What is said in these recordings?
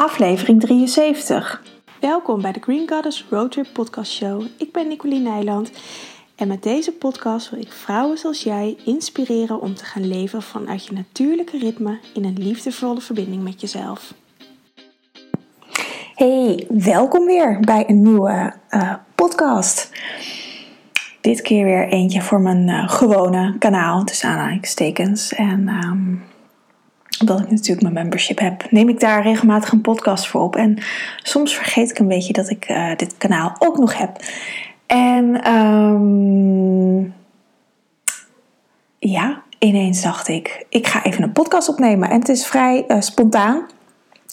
aflevering 73. Welkom bij de Green Goddess Roadtrip Podcast Show. Ik ben Nicoline Nijland en met deze podcast wil ik vrouwen zoals jij inspireren om te gaan leven vanuit je natuurlijke ritme in een liefdevolle verbinding met jezelf. Hey, welkom weer bij een nieuwe uh, podcast. Dit keer weer eentje voor mijn uh, gewone kanaal, tussen aanhalingstekens. En um, omdat ik natuurlijk mijn membership heb, neem ik daar regelmatig een podcast voor op. En soms vergeet ik een beetje dat ik uh, dit kanaal ook nog heb. En um, ja, ineens dacht ik, ik ga even een podcast opnemen. En het is vrij uh, spontaan.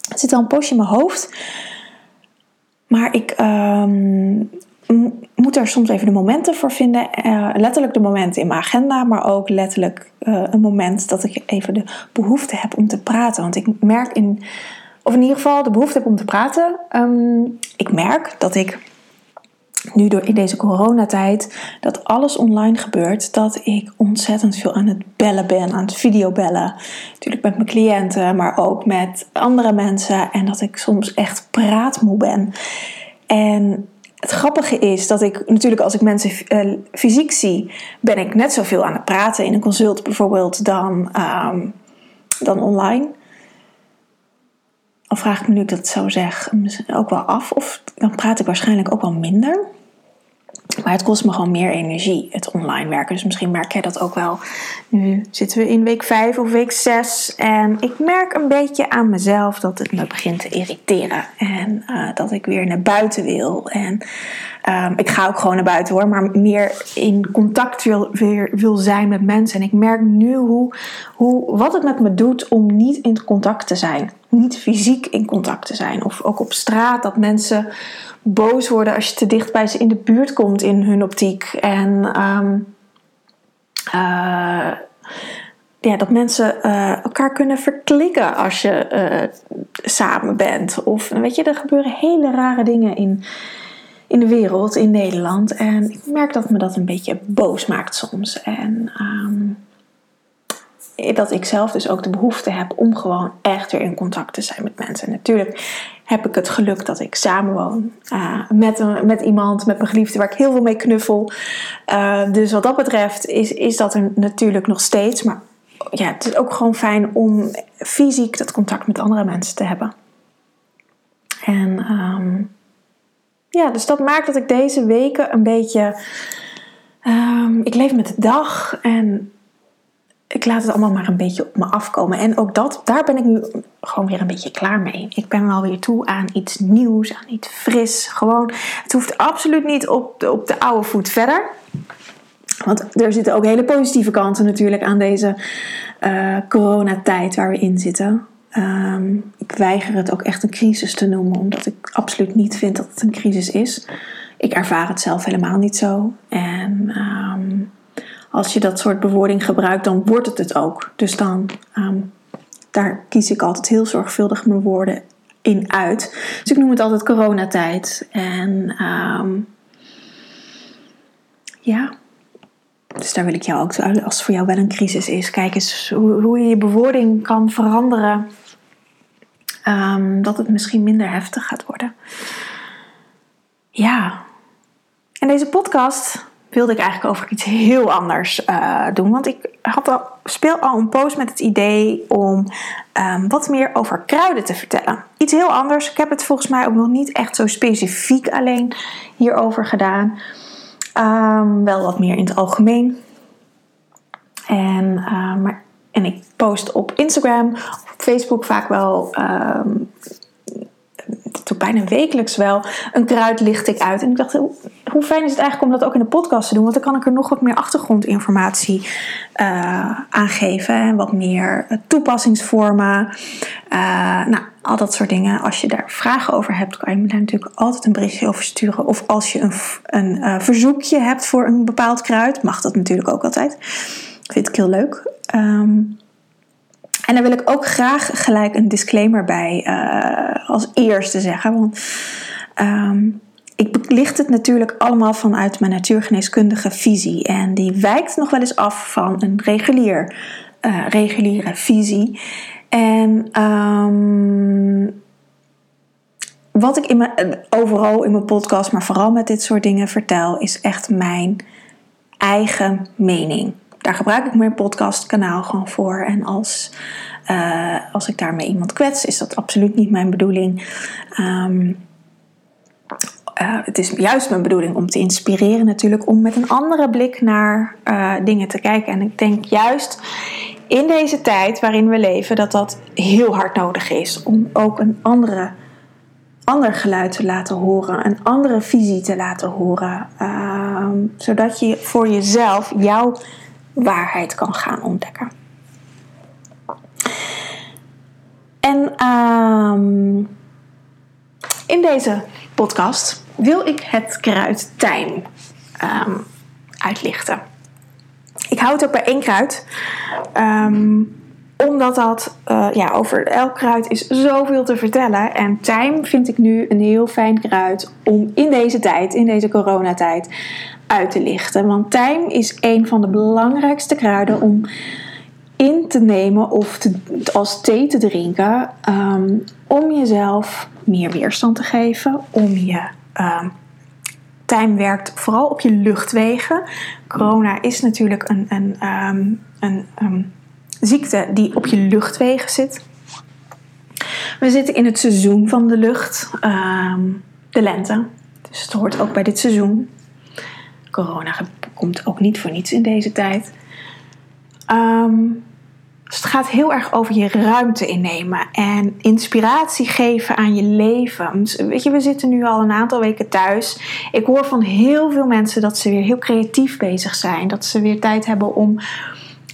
Het zit al een poosje in mijn hoofd. Maar ik um, er soms even de momenten voor vinden. Uh, letterlijk de momenten in mijn agenda, maar ook letterlijk uh, een moment dat ik even de behoefte heb om te praten. Want ik merk in, of in ieder geval de behoefte heb om te praten. Um, ik merk dat ik nu door in deze coronatijd dat alles online gebeurt, dat ik ontzettend veel aan het bellen ben, aan het videobellen. Natuurlijk met mijn cliënten, maar ook met andere mensen. En dat ik soms echt praatmoe ben. En het grappige is dat ik natuurlijk als ik mensen uh, fysiek zie, ben ik net zoveel aan het praten in een consult bijvoorbeeld dan, um, dan online. Al vraag ik me nu ik dat zo zeg ook wel af. Of dan praat ik waarschijnlijk ook wel minder. Maar het kost me gewoon meer energie, het online werken. Dus misschien merk jij dat ook wel. Nu zitten we in week 5 of week 6. En ik merk een beetje aan mezelf dat het me begint te irriteren. En uh, dat ik weer naar buiten wil. En um, ik ga ook gewoon naar buiten hoor. Maar meer in contact wil, weer wil zijn met mensen. En ik merk nu hoe, hoe, wat het met me doet om niet in contact te zijn. Niet fysiek in contact te zijn. Of ook op straat dat mensen boos worden als je te dicht bij ze in de buurt komt in hun optiek. En um, uh, ja, dat mensen uh, elkaar kunnen verklikken als je uh, samen bent. Of weet je, er gebeuren hele rare dingen in, in de wereld, in Nederland. En ik merk dat me dat een beetje boos maakt soms. En um, dat ik zelf dus ook de behoefte heb om gewoon echt weer in contact te zijn met mensen. En natuurlijk heb ik het geluk dat ik samenwoon uh, met, met iemand, met mijn geliefde, waar ik heel veel mee knuffel. Uh, dus wat dat betreft is, is dat er natuurlijk nog steeds. Maar ja, het is ook gewoon fijn om fysiek dat contact met andere mensen te hebben. En um, ja, dus dat maakt dat ik deze weken een beetje. Um, ik leef met de dag en ik laat het allemaal maar een beetje op me afkomen. En ook dat, daar ben ik nu gewoon weer een beetje klaar mee. Ik ben wel weer toe aan iets nieuws, aan iets fris. Gewoon, het hoeft absoluut niet op de, op de oude voet verder. Want er zitten ook hele positieve kanten natuurlijk aan deze uh, coronatijd waar we in zitten. Um, ik weiger het ook echt een crisis te noemen, omdat ik absoluut niet vind dat het een crisis is. Ik ervaar het zelf helemaal niet zo. En um, als je dat soort bewoording gebruikt, dan wordt het het ook. Dus dan, um, daar kies ik altijd heel zorgvuldig mijn woorden in uit. Dus ik noem het altijd coronatijd. En ja, dus daar wil ik jou ook, als het voor jou wel een crisis is, kijk eens hoe, je je bewoording kan veranderen. Um, dat het misschien minder heftig gaat worden. Ja. En deze podcast wilde ik eigenlijk over iets heel anders uh, doen. Want ik had al, speel al een post met het idee om um, wat meer over kruiden te vertellen. Iets heel anders. Ik heb het volgens mij ook nog niet echt zo specifiek alleen hierover gedaan. Um, wel wat meer in het algemeen. En, uh, maar, en ik post op Instagram, op Facebook vaak wel um, bijna wekelijks wel, een kruid licht ik uit. En ik dacht, hoe fijn is het eigenlijk om dat ook in de podcast te doen? Want dan kan ik er nog wat meer achtergrondinformatie uh, aan geven. En wat meer eh, toepassingsvormen. Uh, nou, al dat soort dingen. Als je daar vragen over hebt, kan je me daar natuurlijk altijd een berichtje over sturen. Of als je een, een uh, verzoekje hebt voor een bepaald kruid, mag dat natuurlijk ook altijd. Ik vind het heel leuk. Um, en daar wil ik ook graag gelijk een disclaimer bij uh, als eerste zeggen. Want um, ik belicht het natuurlijk allemaal vanuit mijn natuurgeneeskundige visie. En die wijkt nog wel eens af van een regulier, uh, reguliere visie. En um, wat ik in mijn, overal in mijn podcast, maar vooral met dit soort dingen vertel, is echt mijn eigen mening. Daar gebruik ik mijn podcastkanaal gewoon voor. En als, uh, als ik daarmee iemand kwets, is dat absoluut niet mijn bedoeling. Um, uh, het is juist mijn bedoeling om te inspireren natuurlijk, om met een andere blik naar uh, dingen te kijken. En ik denk juist in deze tijd waarin we leven, dat dat heel hard nodig is om ook een andere ander geluid te laten horen, een andere visie te laten horen, uh, zodat je voor jezelf jouw waarheid kan gaan ontdekken. En uh, in deze podcast wil ik het kruid tijm um, uitlichten. Ik hou het ook bij één kruid. Um, omdat dat, uh, ja, over elk kruid is zoveel te vertellen. En tijm vind ik nu een heel fijn kruid om in deze tijd, in deze coronatijd, uit te lichten. Want tijm is een van de belangrijkste kruiden om in te nemen of te, als thee te drinken. Um, om jezelf meer weerstand te geven. Om je um, tijm werkt vooral op je luchtwegen. Corona is natuurlijk een, een, um, een ziekte die op je luchtwegen zit. We zitten in het seizoen van de lucht, um, de lente. Dus het hoort ook bij dit seizoen. Corona komt ook niet voor niets in deze tijd. Um, dus het gaat heel erg over je ruimte innemen en inspiratie geven aan je leven. Weet je, we zitten nu al een aantal weken thuis. Ik hoor van heel veel mensen dat ze weer heel creatief bezig zijn. Dat ze weer tijd hebben om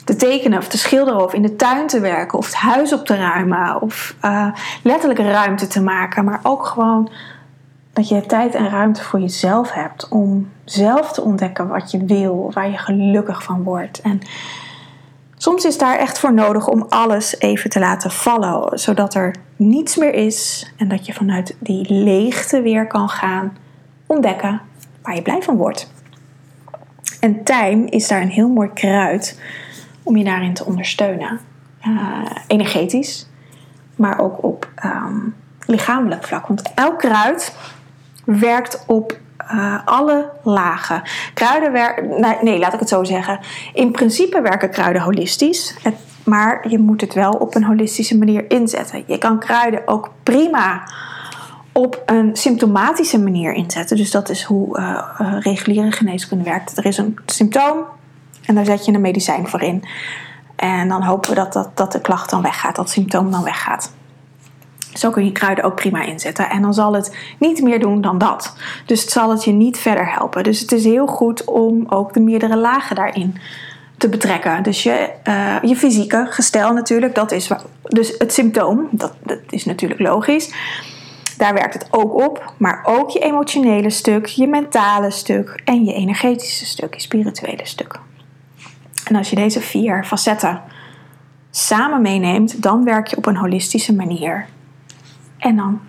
te tekenen of te schilderen of in de tuin te werken of het huis op te ruimen of uh, letterlijk ruimte te maken, maar ook gewoon dat je tijd en ruimte voor jezelf hebt om zelf te ontdekken wat je wil, waar je gelukkig van wordt. En soms is daar echt voor nodig om alles even te laten vallen, zodat er niets meer is en dat je vanuit die leegte weer kan gaan ontdekken waar je blij van wordt. En tijm is daar een heel mooi kruid om je daarin te ondersteunen. Uh, energetisch, maar ook op um, lichamelijk vlak. Want elk kruid werkt op uh, alle lagen. Kruiden werken. Nee, laat ik het zo zeggen. In principe werken kruiden holistisch. Maar je moet het wel op een holistische manier inzetten. Je kan kruiden ook prima op een symptomatische manier inzetten. Dus dat is hoe uh, uh, reguliere geneeskunde werkt. Er is een symptoom, en daar zet je een medicijn voor in. En dan hopen we dat, dat de klacht dan weggaat, dat symptoom dan weggaat. Zo kun je kruiden ook prima inzetten. En dan zal het niet meer doen dan dat. Dus het zal het je niet verder helpen. Dus het is heel goed om ook de meerdere lagen daarin te betrekken. Dus je, uh, je fysieke gestel natuurlijk, dat is dus het symptoom. Dat, dat is natuurlijk logisch. Daar werkt het ook op. Maar ook je emotionele stuk, je mentale stuk en je energetische stuk, je spirituele stuk. En als je deze vier facetten samen meeneemt, dan werk je op een holistische manier. En dan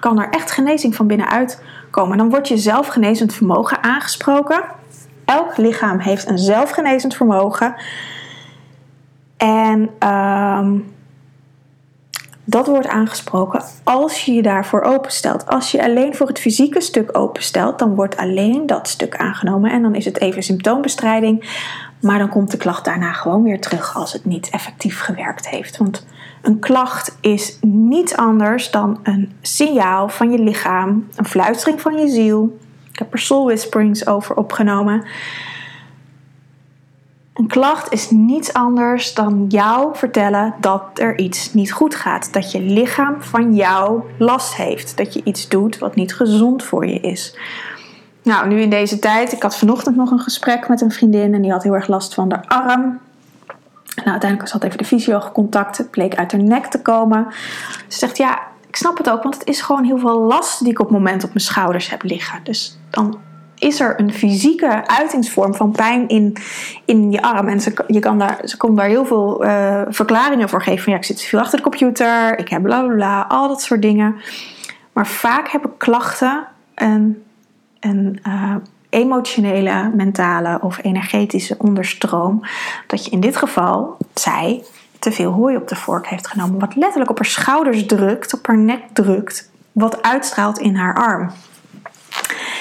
kan er echt genezing van binnenuit komen. Dan wordt je zelfgenezend vermogen aangesproken. Elk lichaam heeft een zelfgenezend vermogen. En um, dat wordt aangesproken als je je daarvoor openstelt. Als je alleen voor het fysieke stuk openstelt, dan wordt alleen dat stuk aangenomen. En dan is het even symptoombestrijding. Maar dan komt de klacht daarna gewoon weer terug als het niet effectief gewerkt heeft. Want een klacht is niets anders dan een signaal van je lichaam, een fluistering van je ziel. Ik heb er soul whisperings over opgenomen. Een klacht is niets anders dan jou vertellen dat er iets niet goed gaat. Dat je lichaam van jou last heeft. Dat je iets doet wat niet gezond voor je is. Nou, nu in deze tijd, ik had vanochtend nog een gesprek met een vriendin en die had heel erg last van de arm. Nou, uiteindelijk had even de fysio gecontact. Het bleek uit haar nek te komen. Ze zegt, ja, ik snap het ook, want het is gewoon heel veel last die ik op het moment op mijn schouders heb liggen. Dus dan is er een fysieke uitingsvorm van pijn in, in je arm. En ze, je kan daar, ze kon daar heel veel uh, verklaringen voor geven. Van, ja, ik zit veel achter de computer, ik heb bla bla bla, al dat soort dingen. Maar vaak hebben klachten een een uh, emotionele, mentale of energetische onderstroom. Dat je in dit geval, zij, te veel hooi op de vork heeft genomen. Wat letterlijk op haar schouders drukt, op haar nek drukt. wat uitstraalt in haar arm.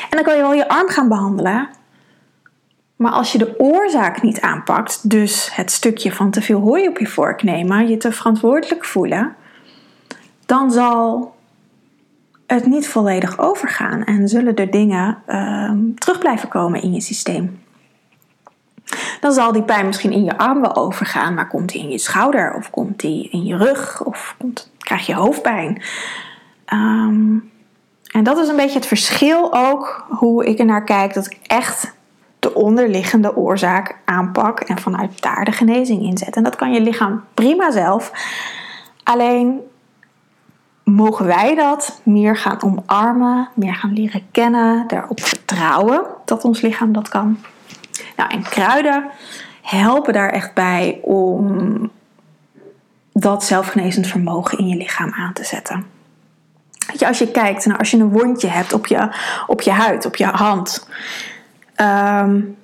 En dan kan je wel je arm gaan behandelen. Maar als je de oorzaak niet aanpakt, dus het stukje van te veel hooi op je vork nemen, je te verantwoordelijk voelen, dan zal het niet volledig overgaan en zullen er dingen uh, terug blijven komen in je systeem. Dan zal die pijn misschien in je arm wel overgaan, maar komt die in je schouder of komt die in je rug of komt, krijg je hoofdpijn. Um, en dat is een beetje het verschil ook hoe ik er naar kijk, dat ik echt de onderliggende oorzaak aanpak en vanuit daar de genezing inzet. En dat kan je lichaam prima zelf. Alleen mogen wij dat meer gaan omarmen, meer gaan leren kennen, daarop vertrouwen dat ons lichaam dat kan. Nou, en kruiden helpen daar echt bij om dat zelfgenezend vermogen in je lichaam aan te zetten. Als je kijkt naar als je een wondje hebt op je, op je huid, op je hand, um,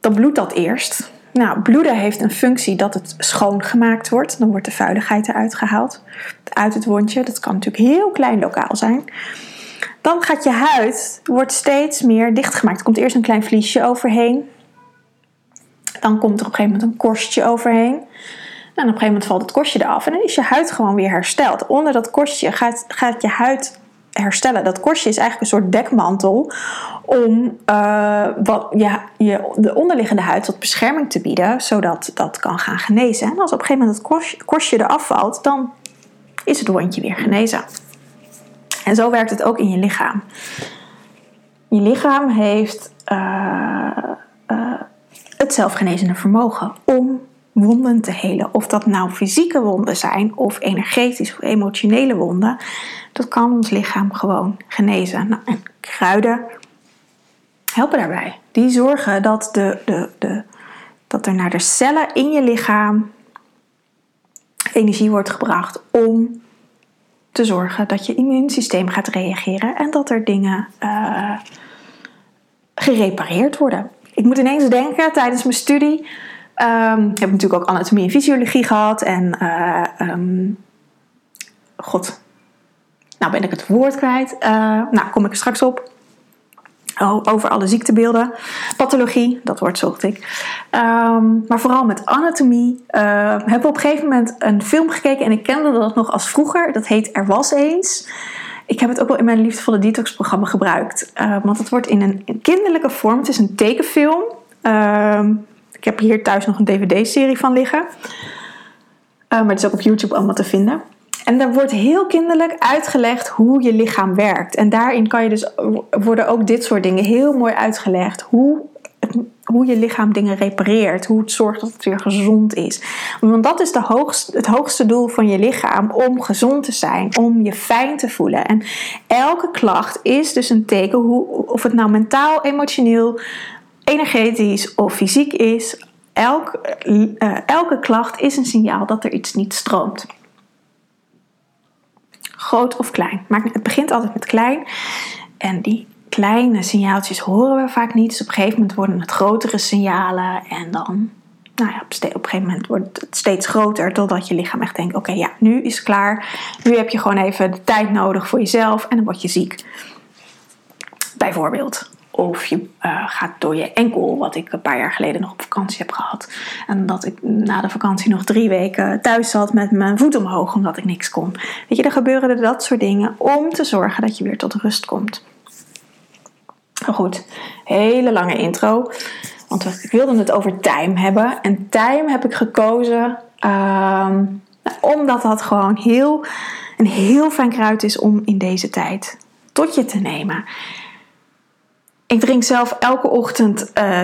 dan bloedt dat eerst. Nou, bloeden heeft een functie dat het schoongemaakt wordt. Dan wordt de vuiligheid eruit gehaald uit het wondje. Dat kan natuurlijk heel klein lokaal zijn. Dan gaat je huid wordt steeds meer dichtgemaakt. Er komt eerst een klein vliesje overheen. Dan komt er op een gegeven moment een korstje overheen. En op een gegeven moment valt het korstje eraf en dan is je huid gewoon weer hersteld. Onder dat korstje gaat, gaat je huid herstellen. Dat korstje is eigenlijk een soort dekmantel om uh, wat, ja, je, de onderliggende huid wat bescherming te bieden, zodat dat kan gaan genezen. En als op een gegeven moment het korstje eraf valt, dan is het wondje weer genezen. En zo werkt het ook in je lichaam. Je lichaam heeft uh, uh, het zelfgenezende vermogen om wonden te helen. Of dat nou fysieke wonden zijn of energetische of emotionele wonden. Dat kan ons lichaam gewoon genezen. Nou, en kruiden helpen daarbij. Die zorgen dat, de, de, de, dat er naar de cellen in je lichaam energie wordt gebracht om te zorgen dat je immuunsysteem gaat reageren en dat er dingen uh, gerepareerd worden. Ik moet ineens denken tijdens mijn studie Um, ik heb natuurlijk ook anatomie en fysiologie gehad. En uh, god, nou ben ik het woord kwijt. Uh, nou, kom ik er straks op. over alle ziektebeelden. Pathologie, dat woord zocht ik. Um, maar vooral met anatomie. Uh, hebben we op een gegeven moment een film gekeken. En ik kende dat nog als vroeger. Dat heet Er Was Eens. Ik heb het ook wel in mijn liefdevolle detox-programma gebruikt. Uh, want het wordt in een, kinderlijke vorm. Het is een tekenfilm. Ik heb hier thuis nog een dvd-serie van liggen. Uh, maar het is ook op YouTube allemaal te vinden. En daar wordt heel kinderlijk uitgelegd hoe je lichaam werkt. En daarin kan je dus, worden ook dit soort dingen heel mooi uitgelegd. Hoe, hoe je lichaam dingen repareert. Hoe het zorgt dat het weer gezond is. Want dat is de het hoogste doel van je lichaam. Om gezond te zijn. Om je fijn te voelen. En elke klacht is dus een teken. Hoe, of het nou mentaal, emotioneel, energetisch of fysiek is, elk, uh, elke klacht is een signaal dat er iets niet stroomt. Groot of klein. Maar het begint altijd met klein. En die kleine signaaltjes horen we vaak niet. Dus op een gegeven moment worden het grotere signalen. En dan, nou ja, op een gegeven moment wordt het steeds groter. Totdat je lichaam echt denkt: oké, ja, nu is het klaar. Nu heb je gewoon even de tijd nodig voor jezelf. En dan word je ziek. Bijvoorbeeld. Of je uh, gaat door je enkel, wat ik een paar jaar geleden nog op vakantie heb gehad. En dat ik na de vakantie nog drie weken thuis zat met mijn voet omhoog omdat ik niks kon. Weet je, er gebeuren er dat soort dingen om te zorgen dat je weer tot rust komt. Goed, hele lange intro. Want ik wilde het over time hebben. En time heb ik gekozen uh, omdat dat gewoon heel, een heel fijn kruid is om in deze tijd tot je te nemen. Ik drink zelf elke ochtend, uh,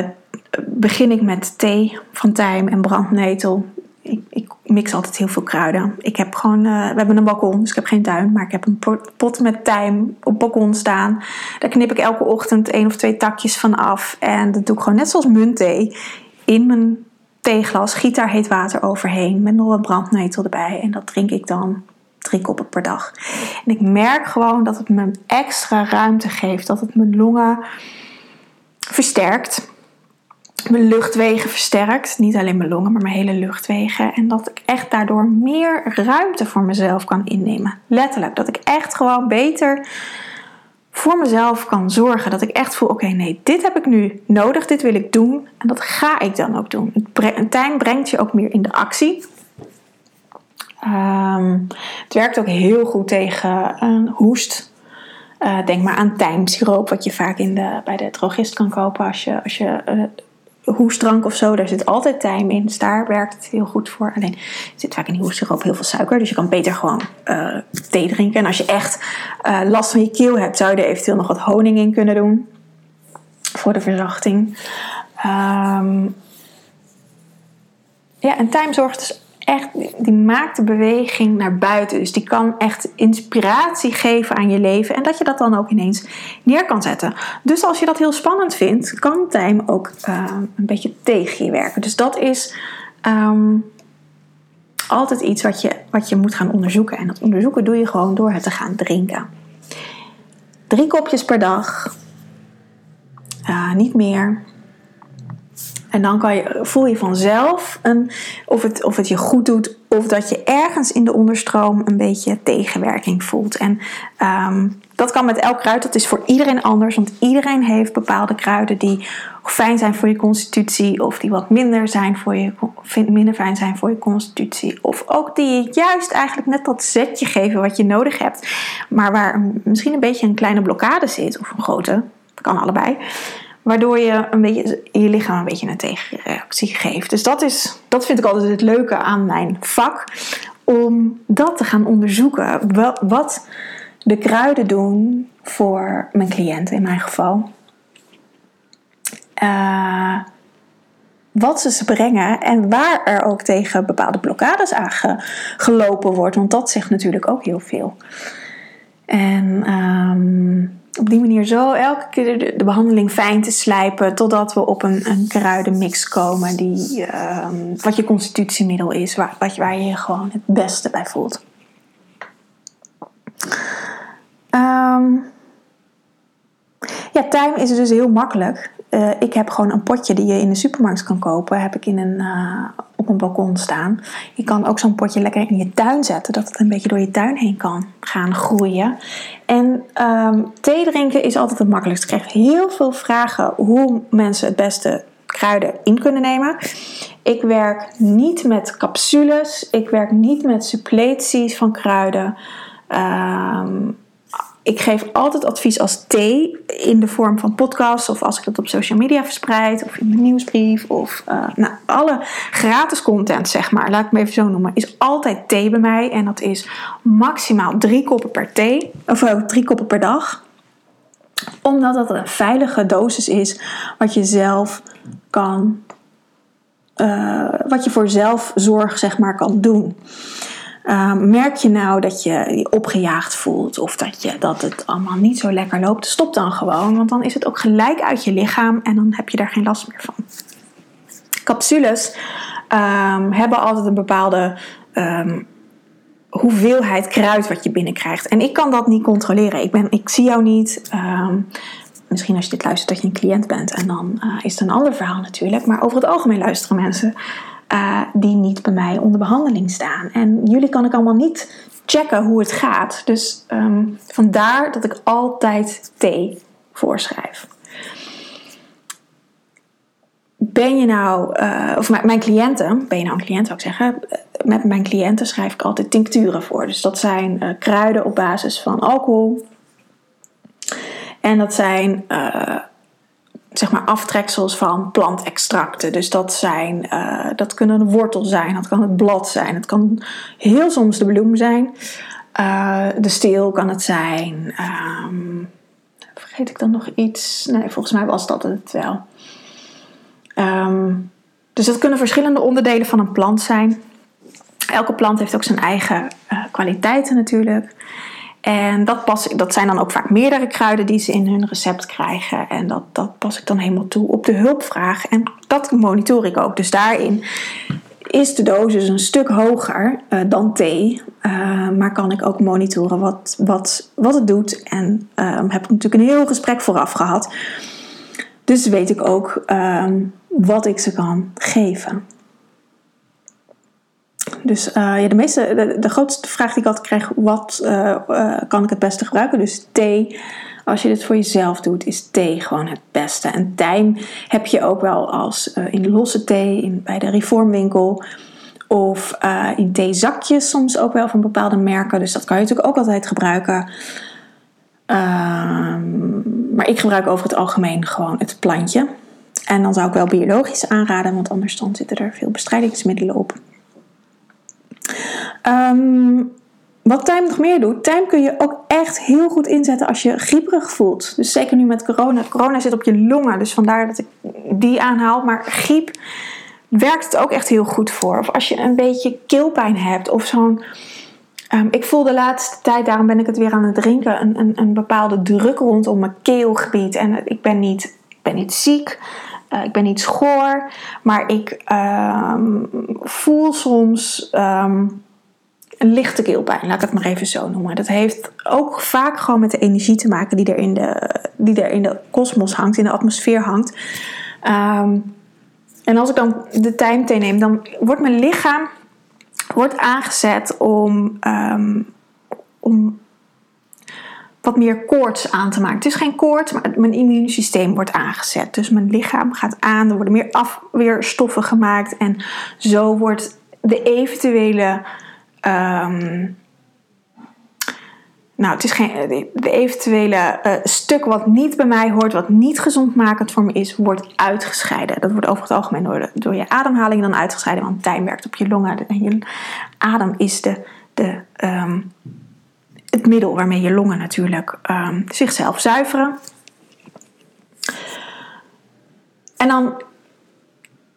begin ik met thee van tijm en brandnetel. Ik, ik, mix altijd heel veel kruiden. Ik heb gewoon, uh, we hebben een balkon, dus ik heb geen tuin. Maar ik heb een pot met tijm op het balkon staan. Daar knip ik elke ochtend één of twee takjes van af. En dat doe ik gewoon net zoals muntthee. In mijn theeglas, giet daar heet water overheen. Met nog wat brandnetel erbij. En dat drink ik dan drie koppen per dag. En ik merk gewoon dat het me extra ruimte geeft. Dat het mijn longen versterkt. mijn luchtwegen versterkt. Niet alleen mijn longen, maar mijn hele luchtwegen. En dat ik echt daardoor meer ruimte voor mezelf kan innemen. Letterlijk. Dat ik echt gewoon beter voor mezelf kan zorgen. Dat ik echt voel: oké, nee, dit heb ik nu nodig, dit wil ik doen. En dat ga ik dan ook doen. Een tijd brengt je ook meer in de actie. Um, het werkt ook heel goed tegen een hoest. Uh, denk maar aan tijmsiroop, wat je vaak in de, bij de drogist kan kopen als je, als je uh, hoestdrank of zo. Daar zit altijd tijm in, dus daar werkt het heel goed voor. Alleen zit vaak in die hoestsiroop heel veel suiker, dus je kan beter gewoon thee drinken. En als je echt last van je keel hebt, zou je er eventueel nog wat honing in kunnen doen voor de verzachting. Um, ja, en tijm zorgt dus echt, die maakt de beweging naar buiten. Dus die kan echt inspiratie geven aan je leven. En dat je dat dan ook ineens neer kan zetten. Dus als je dat heel spannend vindt, kan time ook uh, een beetje tegen je werken. Dus dat is um, altijd iets wat je, wat je moet gaan onderzoeken. En dat onderzoeken doe je gewoon door het te gaan drinken. Drie kopjes per dag. Uh, niet meer. En dan je, voel je vanzelf een, of, het, of het je goed doet, of dat je ergens in de onderstroom een beetje tegenwerking voelt. En um, dat kan met elk kruid, dat is voor iedereen anders, want iedereen heeft bepaalde kruiden die fijn zijn voor je constitutie, of die wat minder, zijn voor je, minder fijn zijn voor je constitutie. Of ook die juist eigenlijk net dat zetje geven wat je nodig hebt, maar waar misschien een beetje een kleine blokkade zit, of een grote, kan allebei. Waardoor je een beetje, je lichaam een beetje een tegenreactie geeft. Dus dat, is, dat vind ik altijd het leuke aan mijn vak. Om dat te gaan onderzoeken. Wat de kruiden doen voor mijn cliënten in mijn geval. Uh, wat ze ze brengen en waar er ook tegen bepaalde blokkades aan gelopen wordt. Want dat zegt natuurlijk ook heel veel. En um, op die manier zo elke keer de, behandeling fijn te slijpen totdat we op een, een kruidenmix komen die uh, wat je constitutiemiddel is, waar, wat, waar je je gewoon het beste bij voelt. Um, ja, time is dus heel makkelijk. Uh, ik heb gewoon een potje die je in de supermarkt kan kopen. Heb ik in een, uh, op een balkon staan. Je kan ook zo'n potje lekker in je tuin zetten. Dat het een beetje door je tuin heen kan gaan groeien. En um, thee drinken is altijd het makkelijkste. Ik krijg heel veel vragen hoe mensen het beste kruiden in kunnen nemen. Ik werk niet met capsules. Ik werk niet met suppleties van kruiden. Um, ik geef altijd advies als thee in de vorm van podcasts of als ik dat op social media verspreid of in mijn nieuwsbrief of uh, nou, alle gratis content zeg maar, laat ik me even zo noemen, is altijd thee bij mij en dat is maximaal drie koppen per thee of uh, drie koppen per dag, omdat dat een veilige dosis is wat je zelf kan, uh, wat je voor zelfzorg zeg maar kan doen. Ehm, merk je nou dat je je opgejaagd voelt of dat, je, dat het allemaal niet zo lekker loopt, stop dan gewoon, want dan is het ook gelijk uit je lichaam en dan heb je daar geen last meer van. Capsules um, hebben altijd een bepaalde um, hoeveelheid kruid wat je binnenkrijgt. En ik kan dat niet controleren. Ik, ben, ik zie jou niet. misschien als je dit luistert dat je een cliënt bent en dan uh, is het een ander verhaal natuurlijk. Maar over het algemeen luisteren mensen uh, die niet bij mij onder behandeling staan. En jullie kan ik allemaal niet checken hoe het gaat. Dus um, vandaar dat ik altijd thee voorschrijf. Ben je nou, uh, of mijn cliënten, ben je nou een cliënt zou ik zeggen, met mijn cliënten schrijf ik altijd tincturen voor. Dus dat zijn uh, kruiden op basis van alcohol. En dat zijn zeg maar aftreksels van plantextracten. Dus dat, zijn, uh, dat kunnen een wortel zijn, dat kan het blad zijn, het kan heel soms de bloem zijn. Uh, de steel kan het zijn. Um, vergeet ik dan nog iets? Nee, volgens mij was dat het wel. Um, dus dat kunnen verschillende onderdelen van een plant zijn. Elke plant heeft ook zijn eigen uh, kwaliteiten natuurlijk. En dat, pas, dat zijn dan ook vaak meerdere kruiden die ze in hun recept krijgen. En dat, dat pas ik dan helemaal toe op de hulpvraag. En dat monitor ik ook. Dus daarin is de dosis een stuk hoger uh, dan thee. Uh, maar kan ik ook monitoren wat, wat, wat het doet. En uh, heb ik natuurlijk een heel gesprek vooraf gehad. Dus weet ik ook um, wat ik ze kan geven. Dus uh, ja, de, meeste, de, grootste vraag die ik altijd krijg, wat uh, uh, kan ik het beste gebruiken? Dus thee, als je dit voor jezelf doet, is thee gewoon het beste. En tijm heb je ook wel als in losse thee in, bij de reformwinkel. Of in theezakjes soms ook wel van bepaalde merken. Dus dat kan je natuurlijk ook altijd gebruiken. Ehm, maar ik gebruik over het algemeen gewoon het plantje. En dan zou ik wel biologisch aanraden, want anders dan zitten er veel bestrijdingsmiddelen op. Um, wat Time nog meer doet, Time kun je ook echt heel goed inzetten als je grieperig voelt. Dus zeker nu met corona. Corona zit op je longen, dus vandaar dat ik die aanhaal. Maar griep werkt het ook echt heel goed voor. Of als je een beetje keelpijn hebt of zo'n... Um, ik voel de laatste tijd, daarom ben ik het weer aan het drinken, een, een, een bepaalde druk rondom mijn keelgebied. En ik ben niet, ben niet ziek, uh, ik ben niet schoor, maar ik um, voel soms um, een lichte keelpijn, laat ik het maar even zo noemen. Dat heeft ook vaak gewoon met de energie te maken die er in de, die er in de kosmos hangt, in de atmosfeer hangt. Um, en als ik dan de tijd neem, dan wordt mijn lichaam wordt aangezet om, om wat meer koorts aan te maken. Het is geen koorts, maar mijn immuunsysteem wordt aangezet. Dus mijn lichaam gaat aan, er worden meer afweerstoffen gemaakt. En zo wordt de eventuele. Um, nou, het is geen, de eventuele uh, stuk wat niet bij mij hoort, wat niet gezondmakend voor me is, wordt uitgescheiden. Dat wordt over het algemeen door, de, door je ademhaling dan uitgescheiden, want tijm werkt op je longen. En je adem is de, de, um, het middel waarmee je longen natuurlijk um, zichzelf zuiveren. En dan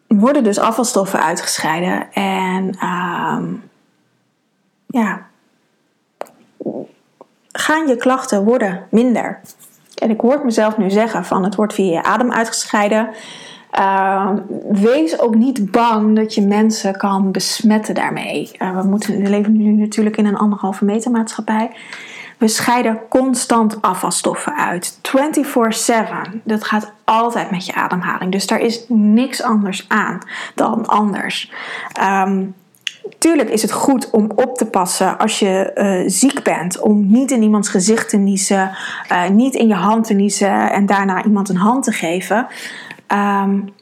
worden dus afvalstoffen uitgescheiden en um, ja, gaan je klachten worden minder. En ik hoor mezelf nu zeggen van het wordt via je adem uitgescheiden. Uh, wees ook niet bang dat je mensen kan besmetten daarmee. Uh, we, moeten, leven nu natuurlijk in een anderhalve meter maatschappij. We scheiden constant afvalstoffen uit. 24/7. Dat gaat altijd met je ademhaling. Dus daar is niks anders aan dan anders. Um, Tuurlijk is het goed om op te passen als je uh, ziek bent. Om niet in iemands gezicht te niezen. Uh, niet in je hand te niezen en daarna iemand een hand te geven. Um,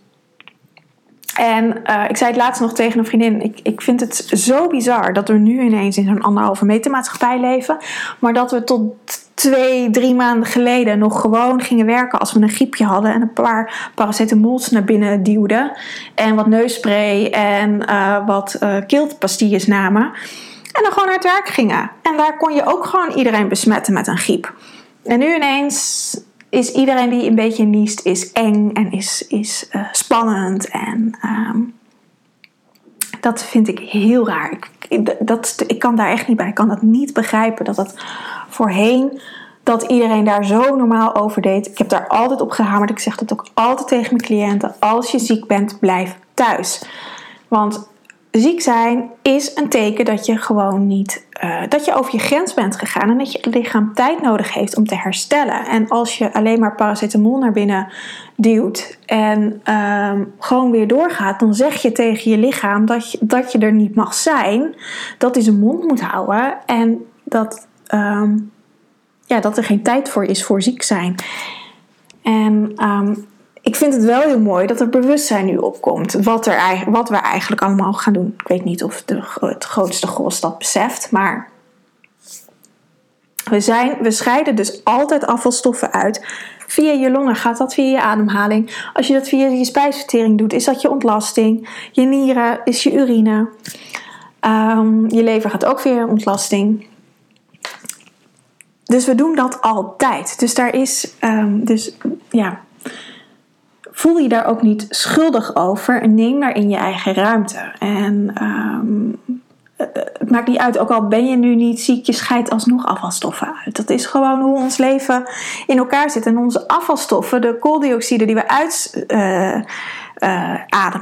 en uh, ik zei het laatst nog tegen een vriendin. Ik, ik vind het zo bizar dat we nu ineens in zo'n anderhalve meter maatschappij leven. Maar dat we tot twee, drie maanden geleden nog gewoon gingen werken als we een griepje hadden. En een paar paracetamols naar binnen duwden. En wat neusspray en uh, wat uh, keelpastilles namen. En dan gewoon naar het werk gingen. En daar kon je ook gewoon iedereen besmetten met een griep. En nu ineens is iedereen die een beetje niest, is eng en is, is uh, spannend. En um, dat vind ik heel raar. Ik, dat, ik kan daar echt niet bij. Ik kan dat niet begrijpen. Dat dat voorheen, dat iedereen daar zo normaal over deed. Ik heb daar altijd op gehamerd. Ik zeg dat ook altijd tegen mijn cliënten. Als je ziek bent, blijf thuis. Want ziek zijn is een teken dat je gewoon niet, uh, dat je over je grens bent gegaan en dat je lichaam tijd nodig heeft om te herstellen. En als je alleen maar paracetamol naar binnen duwt en um, gewoon weer doorgaat, dan zeg je tegen je lichaam dat je, dat je er niet mag zijn, dat hij zijn mond moet houden en dat, um, ja, dat er geen tijd voor is voor ziek zijn. En um, ik vind het wel heel mooi dat er bewustzijn nu opkomt. Wat, er, wat we eigenlijk allemaal gaan doen. Ik weet niet of de, het grootste gros dat beseft. Maar we, zijn, we scheiden dus altijd afvalstoffen uit. Via je longen gaat dat via je ademhaling. Als je dat via je spijsvertering doet, is dat je ontlasting. Je nieren is je urine. Um, je lever gaat ook via ontlasting. Dus we doen dat altijd. Dus daar is, um, dus ja, voel je daar ook niet schuldig over en neem daarin je eigen ruimte. En um, het maakt niet uit, ook al ben je nu niet ziek, je scheidt alsnog afvalstoffen uit. Dat is gewoon hoe ons leven in elkaar zit. En onze afvalstoffen, de kooldioxide die we uitademen,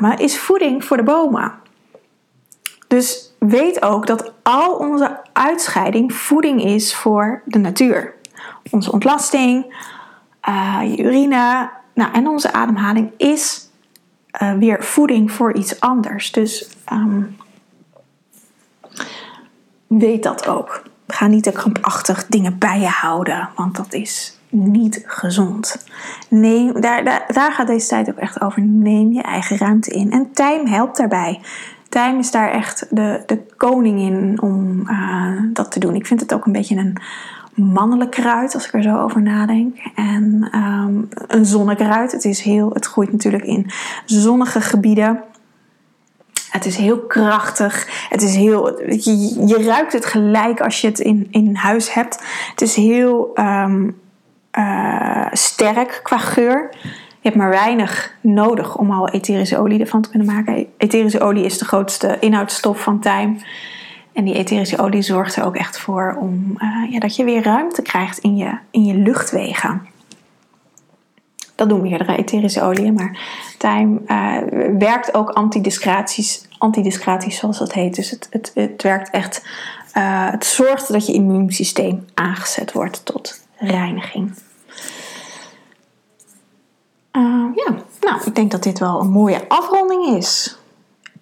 uh, uh, is voeding voor de bomen. Dus weet ook dat al onze uitscheiding voeding is voor de natuur. Onze ontlasting, uh, je urine, nou, en onze ademhaling is eh, weer voeding voor iets anders. Dus ehm, weet dat ook. Ga niet te krampachtig dingen bij je houden, want dat is niet gezond. Neem, daar, daar, daar gaat deze tijd ook echt over. Neem je eigen ruimte in. En time helpt daarbij. Time is daar echt de, de koning in om uh, dat te doen. Ik vind het ook een beetje een mannelijk kruid, als ik er zo over nadenk. En um, een zonnekruid. Het, is heel, het groeit natuurlijk in zonnige gebieden. Het is heel krachtig. Het is heel, je, ruikt het gelijk als je het in, in huis hebt. Het is heel um, uh, sterk qua geur. Je hebt maar weinig nodig om al etherische olie ervan te kunnen maken. Etherische olie is de grootste inhoudsstof van tijm. En die etherische olie zorgt er ook echt voor om, uh, ja, dat je weer ruimte krijgt in je, in je luchtwegen. Dat doen meerdere etherische oliën, maar tijm uh, werkt ook antidiscratisch zoals dat heet. Dus het, het, het werkt echt, uh, het zorgt dat je immuunsysteem aangezet wordt tot reiniging. Ja, nou, ik denk dat dit wel een mooie afronding is.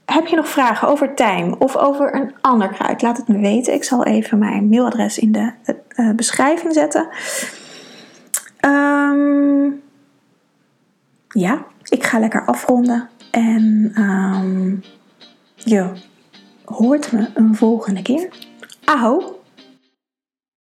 Heb je nog vragen over tijm of over een ander kruid? Laat het me weten. Ik zal even mijn mailadres in de uh, beschrijving zetten. Um, ja, ik ga lekker afronden. En um, je hoort me een volgende keer. Aho!